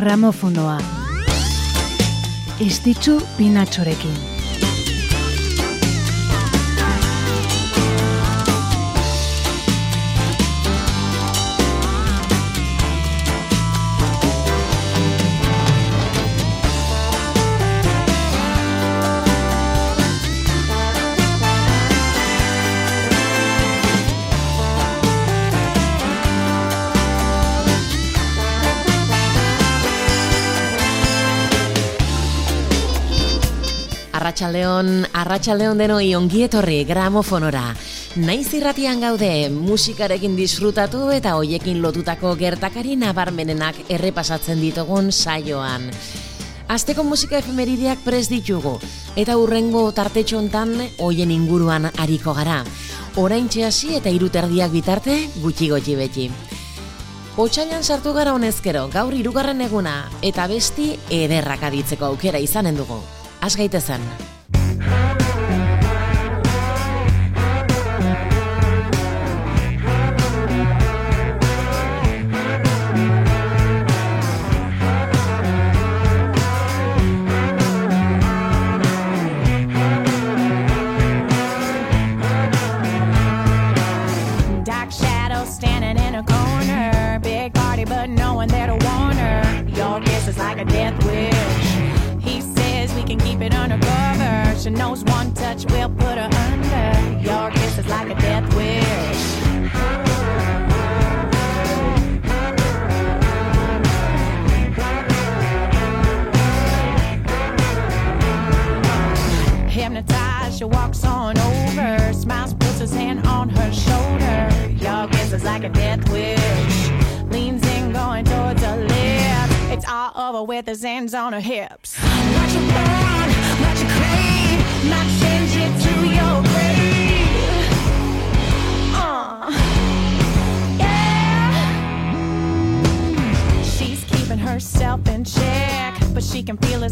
gramofonoa. Ez ditzu pinatxorekin. Arratxaldeon, arratxaldeon denoi ongietorri gramofonora. Naiz irratian gaude, musikarekin disfrutatu eta hoiekin lotutako gertakari nabarmenenak errepasatzen ditugun saioan. Azteko musika efemerideak prez ditugu, eta urrengo tartetxontan hoien inguruan hariko gara. Orain hasi eta iruterdiak bitarte gutxi gotxi beti. Otsailan sartu gara honezkero, gaur irugarren eguna, eta besti ederrak aditzeko aukera izanen dugu. Az gaitezen.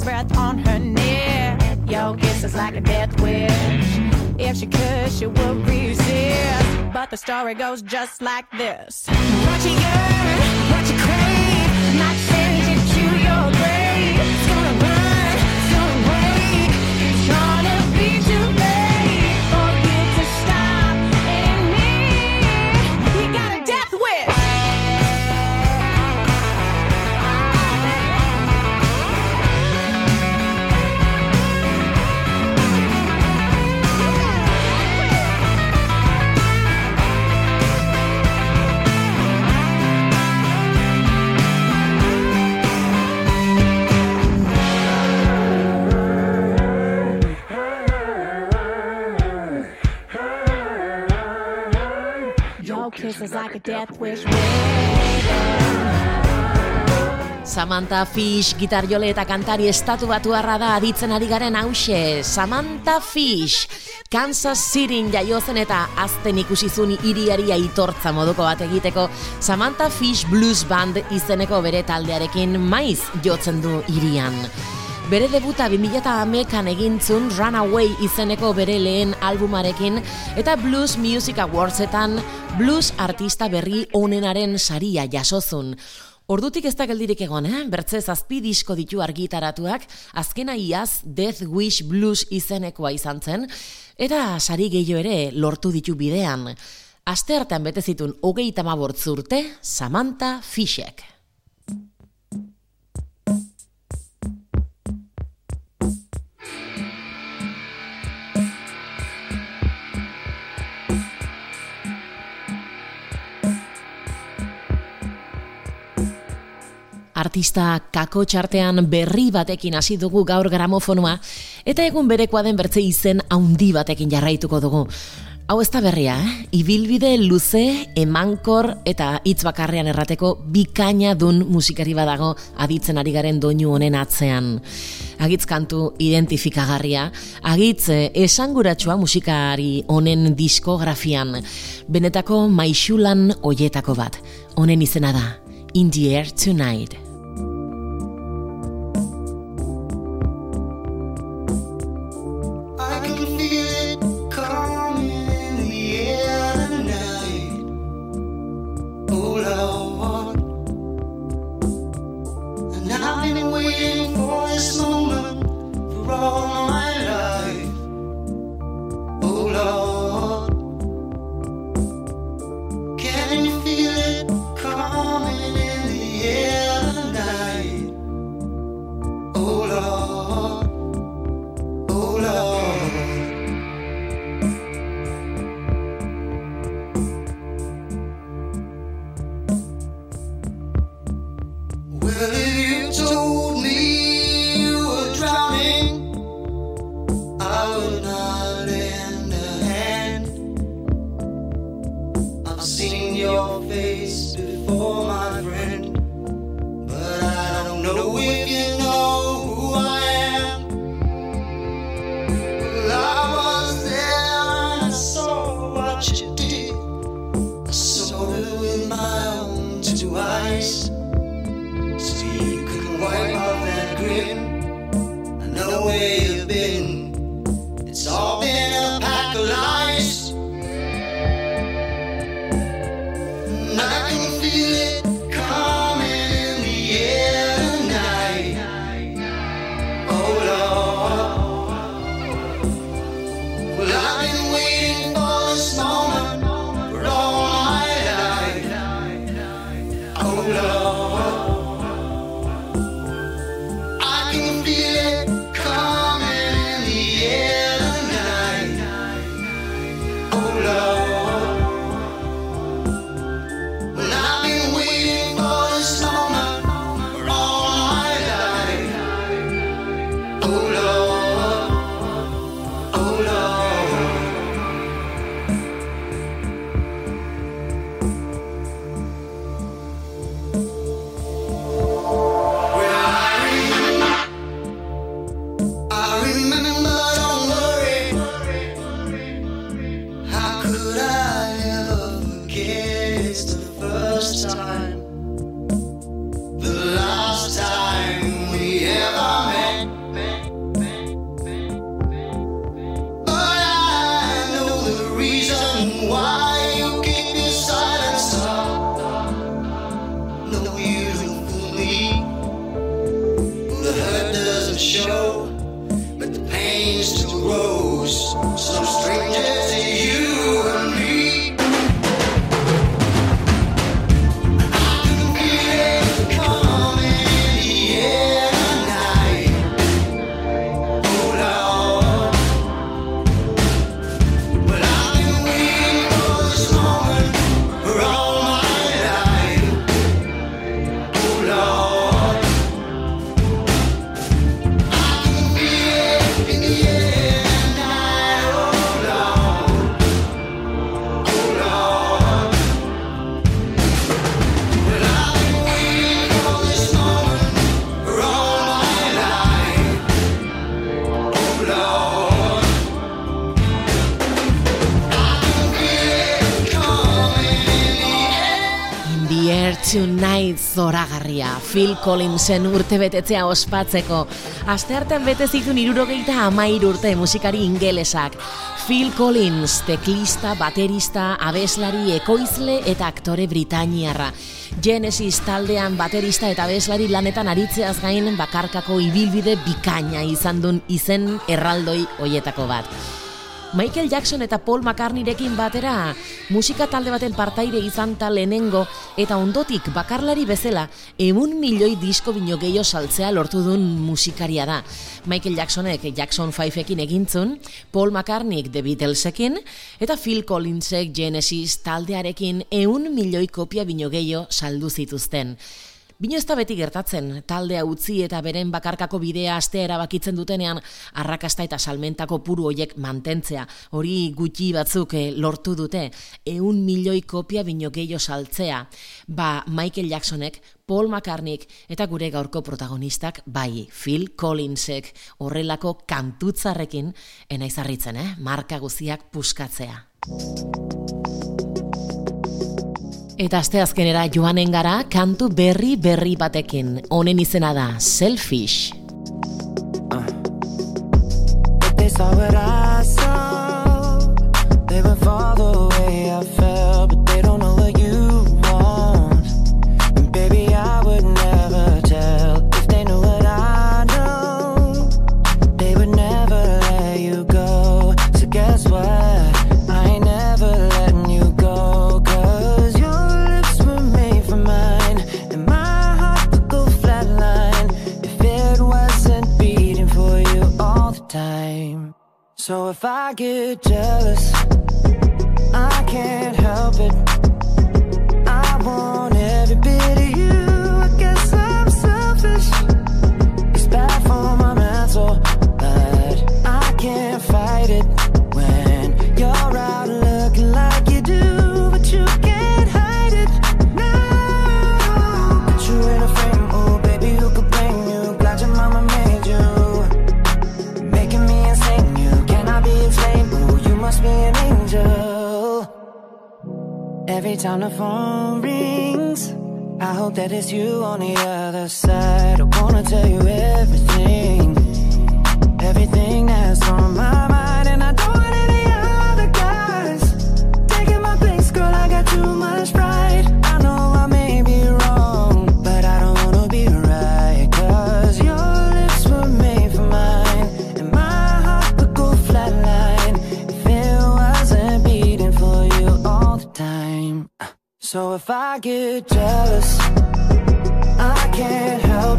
Breath on her neck. Your kiss is like a death wish. If she could, she would resist. But the story goes just like this. What you Your kiss is like a death wish. Samantha Fish, gitarjole eta kantari estatu batu da aditzen ari garen hause. Samantha Fish, Kansas Cityn jaiozen eta azten ikusizun iriari aitortza moduko bat egiteko Samantha Fish Blues Band izeneko bere taldearekin maiz jotzen du irian. Bere debuta 2008an egintzun Runaway izeneko bere lehen albumarekin eta Blues Music Awardsetan blues artista berri onenaren saria jasozun. Ordutik ez da geldirik egon, eh? Bertze zazpi disko ditu argitaratuak, azkena iaz Death Wish Blues izenekoa izan zen, eta sari gehiago ere lortu ditu bidean. Aste hartan bete zitun hogeita urte Samantha Fishek. Artista kako txartean berri batekin hasi dugu gaur gramofonoa eta egun berekoa den bertze izen haundi batekin jarraituko dugu. Hau ez da berria, eh? ibilbide luze, emankor eta hitz bakarrean errateko bikaina dun musikari badago aditzen ari garen doinu honen atzean. Agitz kantu identifikagarria, agitz eh, esanguratsua musikari honen diskografian, benetako maixulan hoietako bat, honen izena da, In the Air Tonight. Know if you zoragarria, Phil Collinsen urte betetzea ospatzeko. Asteartean bete zituen irurogeita amair urte musikari ingelesak. Phil Collins, teklista, baterista, abeslari, ekoizle eta aktore britainiarra. Genesis taldean baterista eta abeslari lanetan aritzeaz gain bakarkako ibilbide bikaina izan duen izen erraldoi hoietako bat. Michael Jackson eta Paul McCartneyrekin batera musika talde baten partaide izan ta lehenengo eta ondotik bakarlari bezala emun milioi disko bino gehiago saltzea lortu duen musikaria da. Michael Jacksonek Jackson 5ekin egintzun, Paul McCartneyk The Beatlesekin eta Phil Collinsek Genesis taldearekin eun milioi kopia bino gehiago saldu zituzten. Bino ez da beti gertatzen, taldea utzi eta beren bakarkako bidea astea erabakitzen dutenean arrakasta eta salmentako puru hoiek mantentzea. Hori gutxi batzuk eh, lortu dute, eun milioi kopia bino gehiago saltzea. Ba, Michael Jacksonek, Paul McCartneyk eta gure gaurko protagonistak bai, Phil Collinsek horrelako kantutzarrekin enaizarritzen, eh? Marka guziak puskatzea. Eta asteazkenera joanen gara kantu berri berri batekin. Honen izena da Selfish. If So if I get jealous, I can't help it. I want Every time the phone rings, I hope that it's you on the other side. I wanna tell you everything, everything that's on my mind, So if I get jealous, I can't help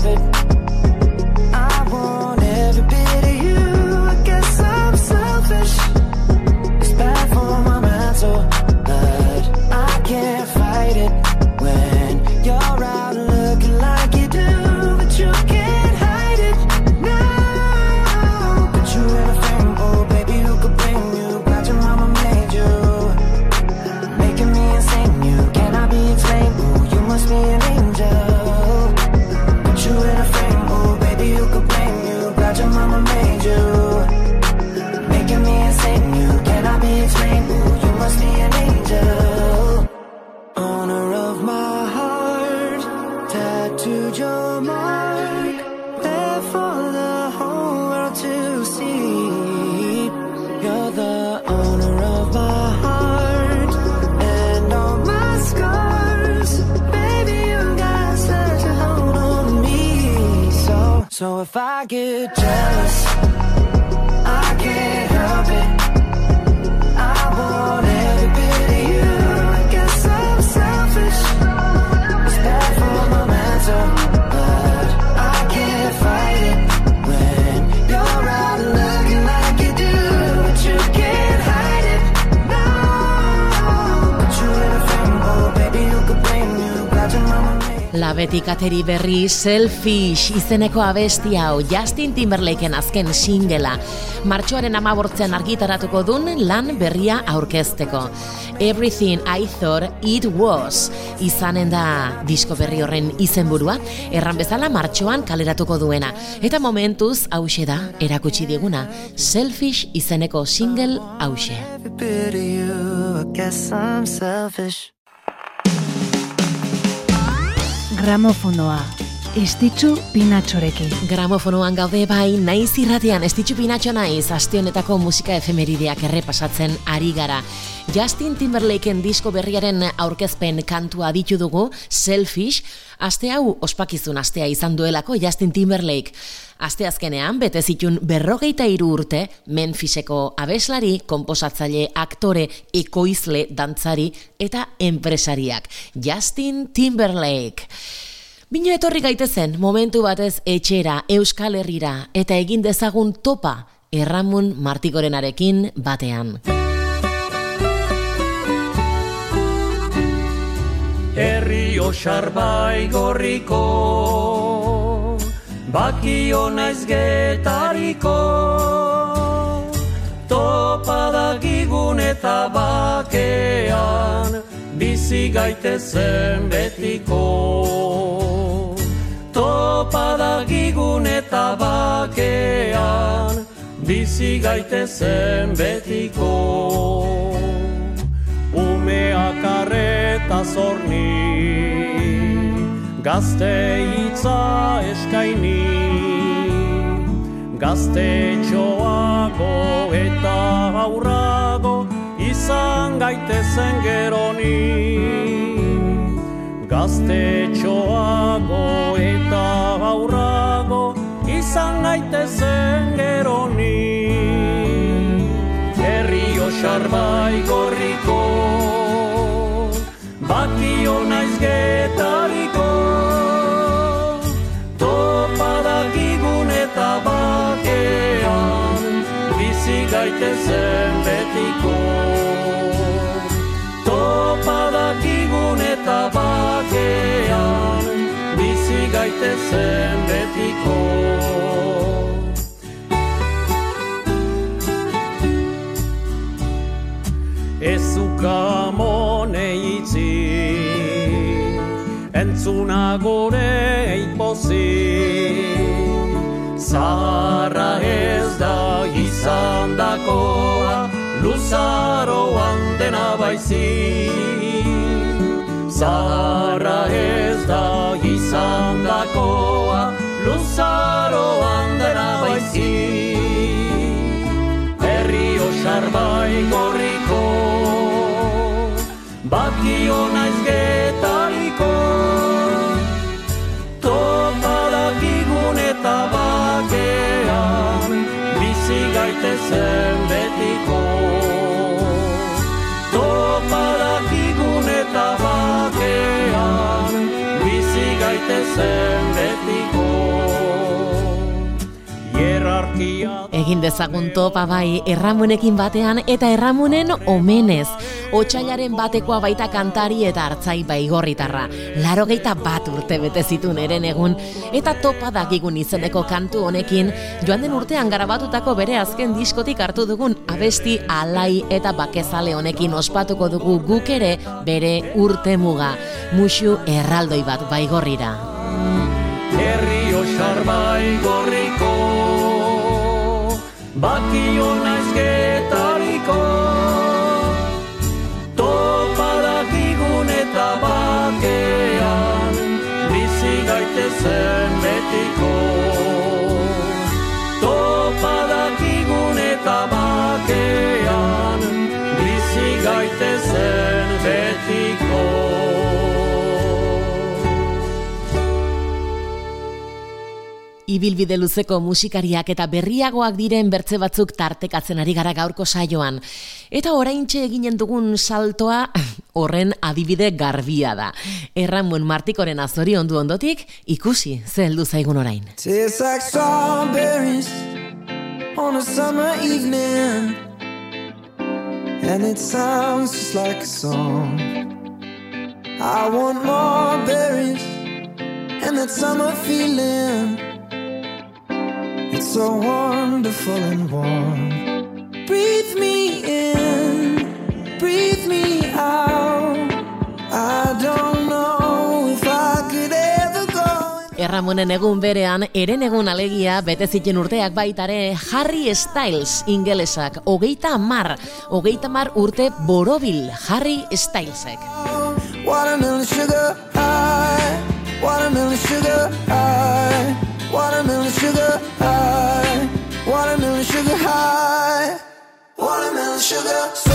Labetik ateri berri Selfish izeneko abesti hau Justin Timberlakeen azken singela. Martxoaren amabortzean argitaratuko dun lan berria aurkezteko. Everything I Thought It Was izanen da disko berri horren izenburua, erran bezala martxoan kaleratuko duena. Eta momentuz hause da erakutsi diguna Selfish izeneko single hause. Gramofonoa. Estitzu pinatxorekin. Gramofonoan gaude bai, naiz irratian, ez ditxu pinatxo naiz, aste honetako musika efemerideak errepasatzen ari gara. Justin Timberlakeen disko berriaren aurkezpen kantua ditu dugu, Selfish, aste hau ospakizun astea izan duelako Justin Timberlake. Aste azkenean, bete zitun berrogeita hiru urte, Memphiseko abeslari, komposatzaile, aktore, ekoizle, dantzari eta enpresariak. Justin Timberlake. Bino etorri gaitezen, momentu batez etxera, Euskal Herrira, eta egin dezagun topa, Erramun Martikorenarekin batean. Herri osar bai gorriko Bakio naiz getariko Topa dagigun eta bakean Bizi gaitezen betiko. Topa dagigun eta bakean Bizi gaitezen betiko. Umeak arreta zorni, gazte hitza eskaini, gazte txoago eta aurrago izan gaitezen geroni. Gazte txoago eta aurrago izan gaitezen geroni. Herri osarbai gorriko Bakio naiz getariko eta bakean Bizi gaitezen betiko gaitezen betiko. Ez ukamone itzi Entzuna gure eipozi Zara ez da izan dakoa Luzaroan dena baizi Zara ez da izan dakoa Luzaroan dena baizi Herri osar bai gorriko Bakio naiz getariko. Topadakigun eta bakean Bizi gaitezen gaitezen betiko Hierarkia Egin dezagun topa bai erramunekin batean eta erramunen omenez. Otsailaren batekoa baita kantari eta hartzai baigorritarra. Laro bat urte bete zituen eren egun eta topa dakigun izeneko kantu honekin joan den urtean garabatutako bere azken diskotik hartu dugun abesti alai eta bakezale honekin ospatuko dugu guk ere bere urte muga. Muxu erraldoi bat baigorrira. Osar bai gorriko Bakio naiz getariko Topadakigun eta bakean Bizi gaitezen Ibilbide luzeko musikariak eta berriagoak diren bertze batzuk tartekatzen ari gara gaurko saioan. Eta oraintxe eginen dugun saltoa horren adibide garbia da. Erramuen martikoren azori ondu ondotik ikusi ze heldu zaigun orain. Like on a summer evening, and it sounds just like a song. I want more berries and that summer feeling. It's so wonderful and warm. Breathe me in, breathe me out. I don't know if I could ever go. Erramonen egun berean, eren egun alegia, bete ziten urteak baitare, Harry Styles ingelesak, hogeita mar, hogeita mar urte borobil, Harry Stylesek. Watermelon sugar high, watermelon sugar high, watermelon sugar high, watermelon sugar high, watermelon sugar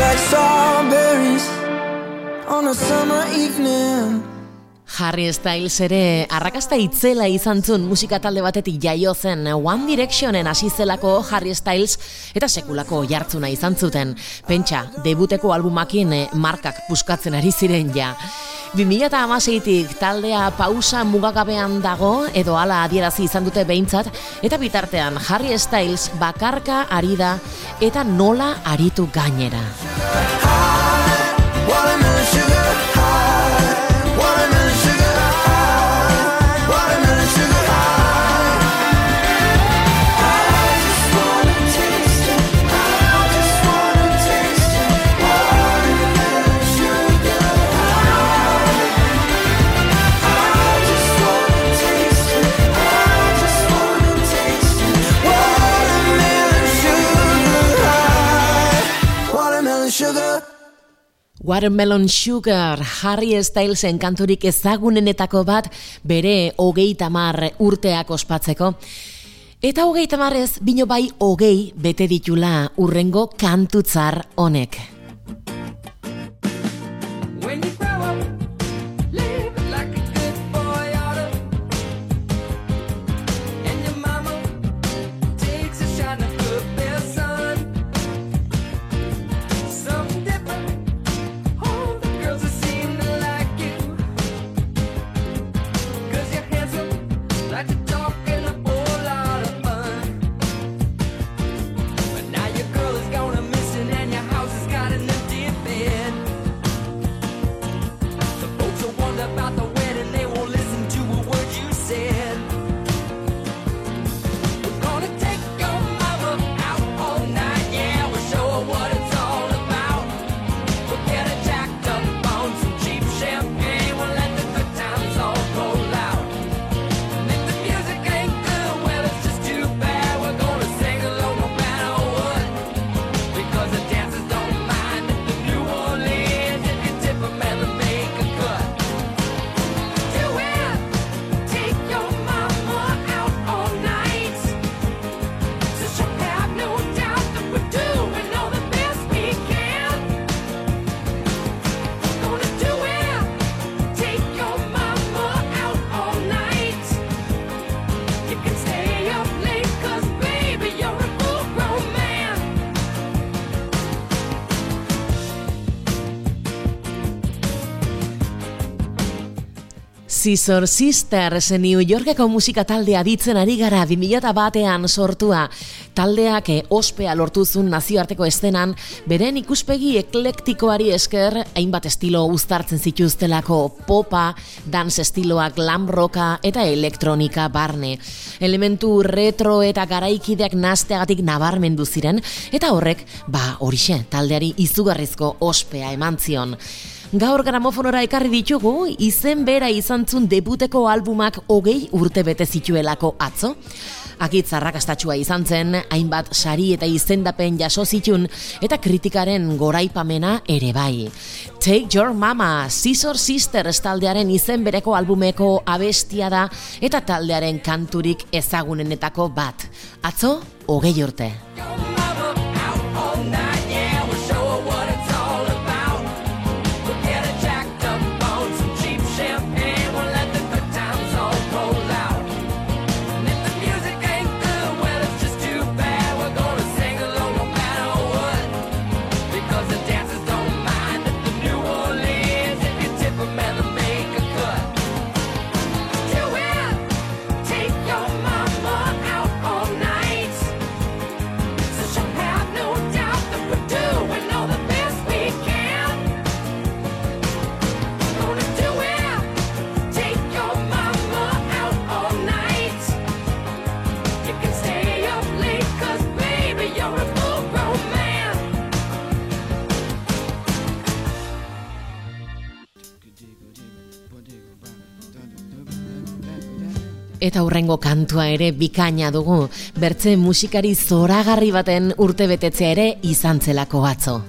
like strawberries on a summer evening. Harry Styles ere arrakasta itzela izan zuen musika talde batetik jaio zen One Directionen hasi zelako Harry Styles eta sekulako jartzuna izan zuten. Pentsa, debuteko albumakin eh, markak puskatzen ari ziren ja. 2006tik taldea pausa mugagabean dago edo hala adierazi izan dute behintzat eta bitartean Harry Styles bakarka ari da eta nola aritu gainera. Watermelon Sugar, Harry Stylesen kanturik ezagunenetako bat bere hogeita mar urteak ospatzeko. Eta hogeita marrez, bino bai hogei bete ditula urrengo kantutzar honek. Scissor Sisters New Yorkeko musika taldea ditzen ari gara 2000 batean sortua. Taldeak eh, ospea lortuzun nazioarteko estenan, beren ikuspegi eklektikoari esker hainbat estilo uztartzen zituztelako popa, dans estiloa glam rocka eta elektronika barne. Elementu retro eta garaikideak nazteagatik nabarmendu ziren, eta horrek, ba, horixe, taldeari izugarrizko ospea eman zion. Gaur gramofonora ekarri ditugu, izen bera izan zun debuteko albumak hogei urte bete zituelako atzo. Akitz arrakastatxua izan zen, hainbat sari eta izendapen jaso zitun eta kritikaren goraipamena ere bai. Take Your Mama, Scissor Sisters taldearen izen bereko albumeko abestia da eta taldearen kanturik ezagunenetako bat. Atzo, hogei urte. Eta hurrengo kantua ere bikaina dugu, bertze musikari zoragarri baten urtebetetzea ere izan zelako atzo.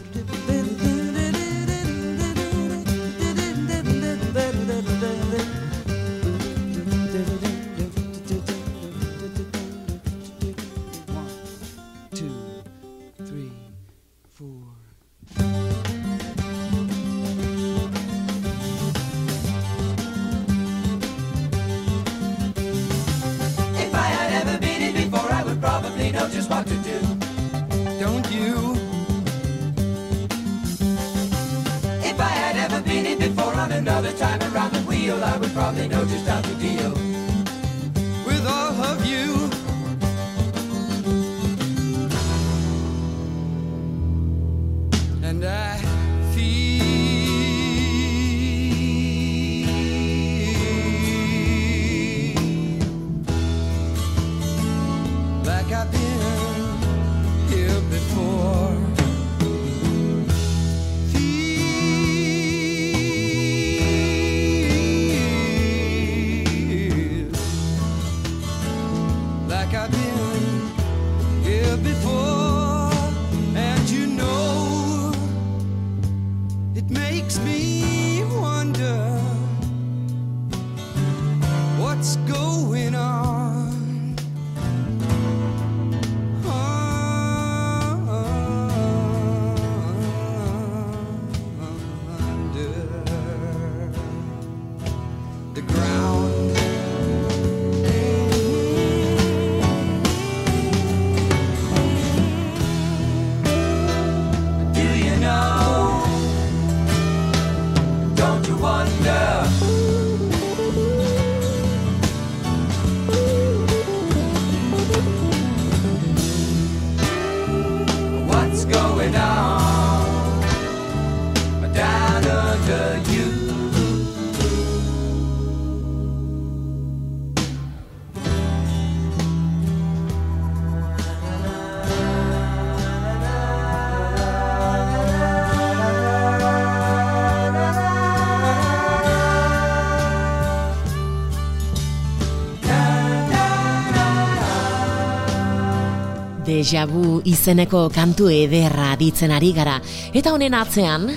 Deja vu izeneko kantu ederra ditzen ari gara. Eta honen atzean,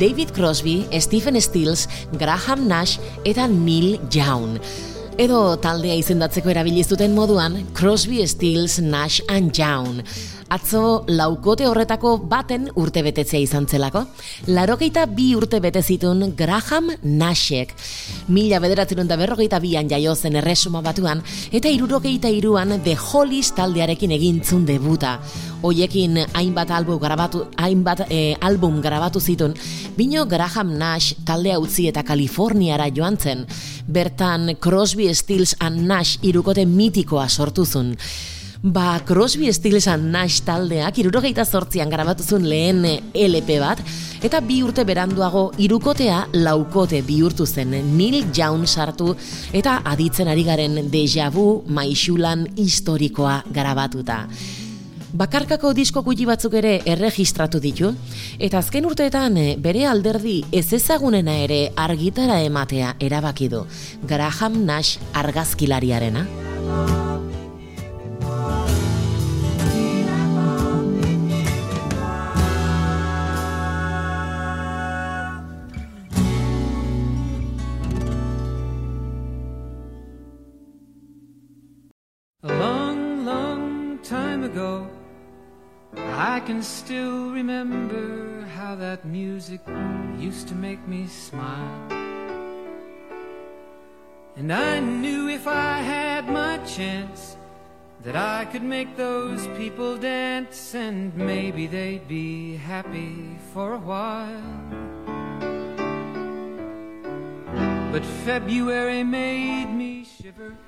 David Crosby, Stephen Stills, Graham Nash eta Neil Young. Edo taldea izendatzeko erabili zuten moduan, Crosby, Stills, Nash and Young. Atzo laukote horretako baten urte betetzea izan zelako. Larogeita bi urte bete zituen Graham Nashek. Mila bederatzen da berrogeita bian jaio zen erresuma batuan, eta irurogeita iruan The Hollies taldearekin egintzun debuta. Hoiekin hainbat album grabatu, hainbat eh, album grabatu zituen, bino Graham Nash taldea utzi eta Kaliforniara joan zen. Bertan Crosby, Stills and Nash irukote mitikoa sortuzun. Ba, Crosby, Stills and Nash taldeak irurogeita zortzian grabatu lehen LP bat, eta bi urte beranduago irukotea laukote bihurtu zen Neil Young sartu eta aditzen ari garen Deja Vu maixulan historikoa grabatuta. Bakarkako disko gutxi batzuk ere erregistratu ditu, eta azken urteetan eh, bere alderdi ez ezagunena ere argitara ematea erabaki du Graham Nash argazkilariarena. Can still remember how that music used to make me smile. And I knew if I had my chance that I could make those people dance and maybe they'd be happy for a while. But February made me shiver.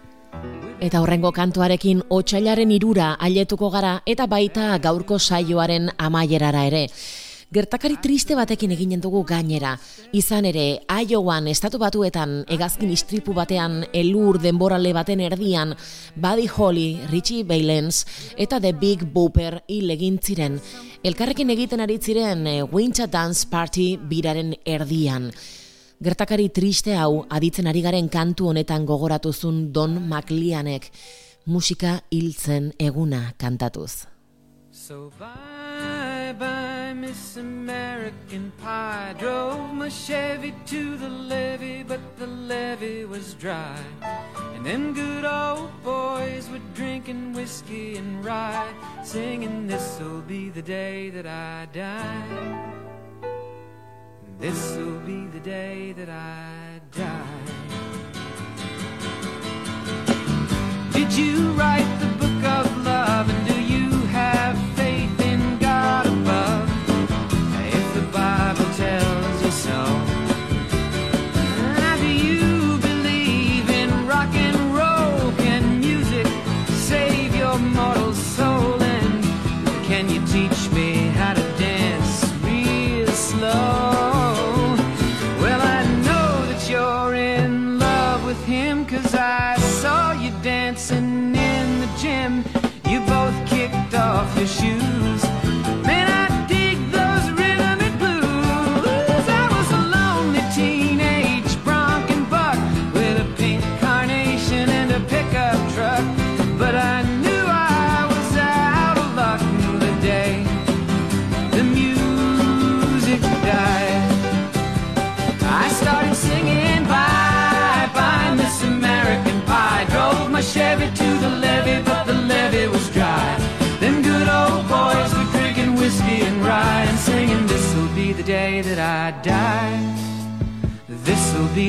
Eta horrengo kantuarekin otsailaren irura ailetuko gara eta baita gaurko saioaren amaierara ere. Gertakari triste batekin eginen dugu gainera. Izan ere, Iowan estatu batuetan egazkin istripu batean elur denborale baten erdian, Buddy Holly, Richie Valens eta The Big Booper hil egin ziren. Elkarrekin egiten ari ziren eh, Winter Dance Party biraren erdian. Gertakari triste hau aditzen ari garen kantu honetan gogoratuzun Don McLeanek musika hiltzen eguna kantatuz. So bye bye, Miss American Pie. Drove my Chevy to the levee, but the levee was dry. And them good old boys were drinking whiskey and rye, singing, This'll be the day that I die. This'll be the day that I die. Did you write the book of love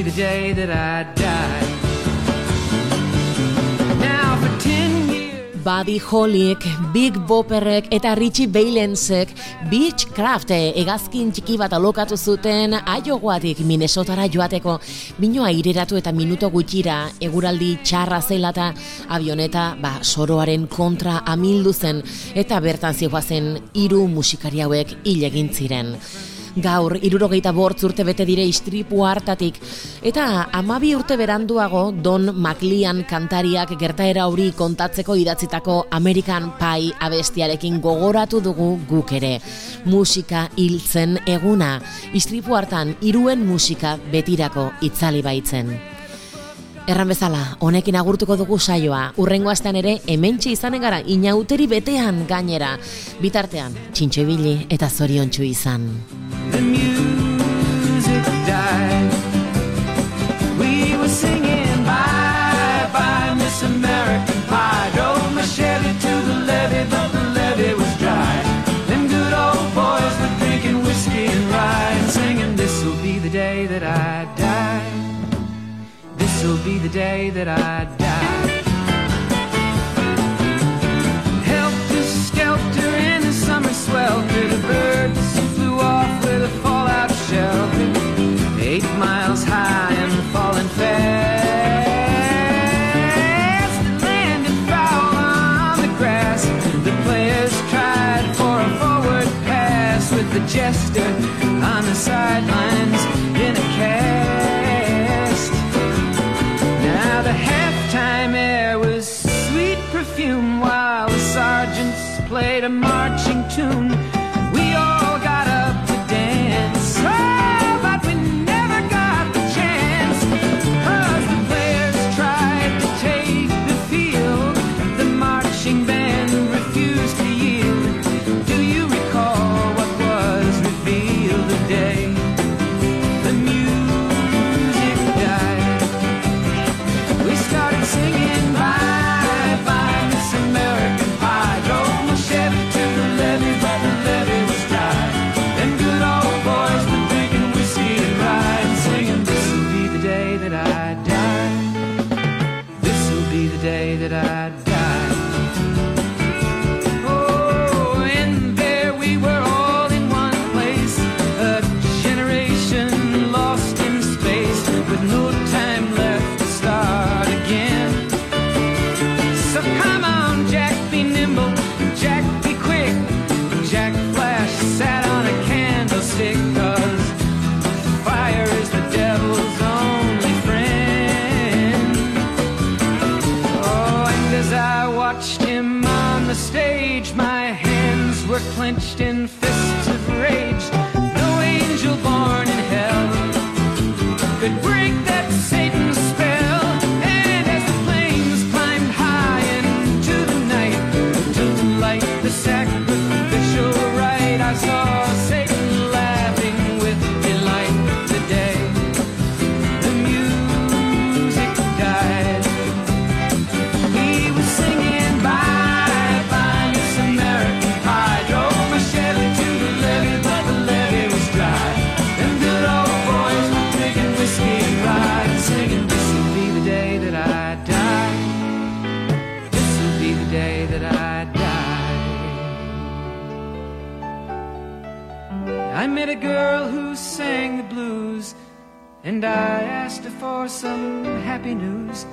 the day that I die. Buddy Hollyek, Big Bopperrek eta Richie Valensek Beechcraft egazkin txiki bat alokatu zuten Iowatik Minnesotara joateko bino aireratu eta minuto gutxira eguraldi txarra zela eta avioneta ba, soroaren kontra amildu zen eta bertan zihoazen hiru musikari hauek hil egin ziren. Gaur, irurogeita bortz urte bete dire istripu hartatik, eta amabi urte beranduago Don McLean kantariak gertaera hori kontatzeko idatzitako American Pie abestiarekin gogoratu dugu guk ere. Musika hiltzen eguna, istripu hartan iruen musika betirako itzali baitzen. Erran bezala, honekin agurtuko dugu saioa. Urrengo astean ere, hementxe izanen gara, inauteri betean gainera. Bitartean, txintxo ibili eta zoriontsu izan. the music died. Day that I die. Helter skelter in the summer swelter, the birds flew off with a fallout shelter, eight miles high and falling fast. It landed foul on the grass. The players tried for a forward pass with the jester on the sidelines and I asked her for some happy news.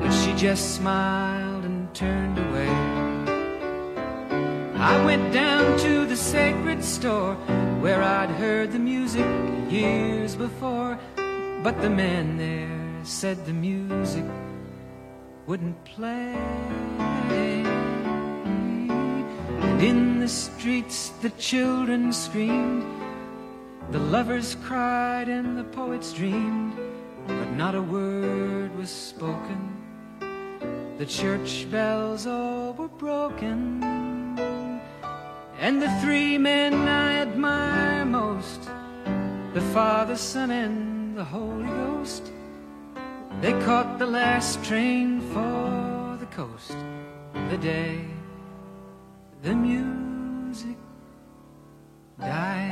But she just smiled and turned away. I went down to the sacred store where I'd heard the music years before. But the man there said the music wouldn't play. And in the streets the children screamed, the lovers cried, and the poets dreamed. But not a word was spoken. The church bells all were broken. And the three men I admire most the Father, Son, and the Holy Ghost they caught the last train for the coast the day the music died.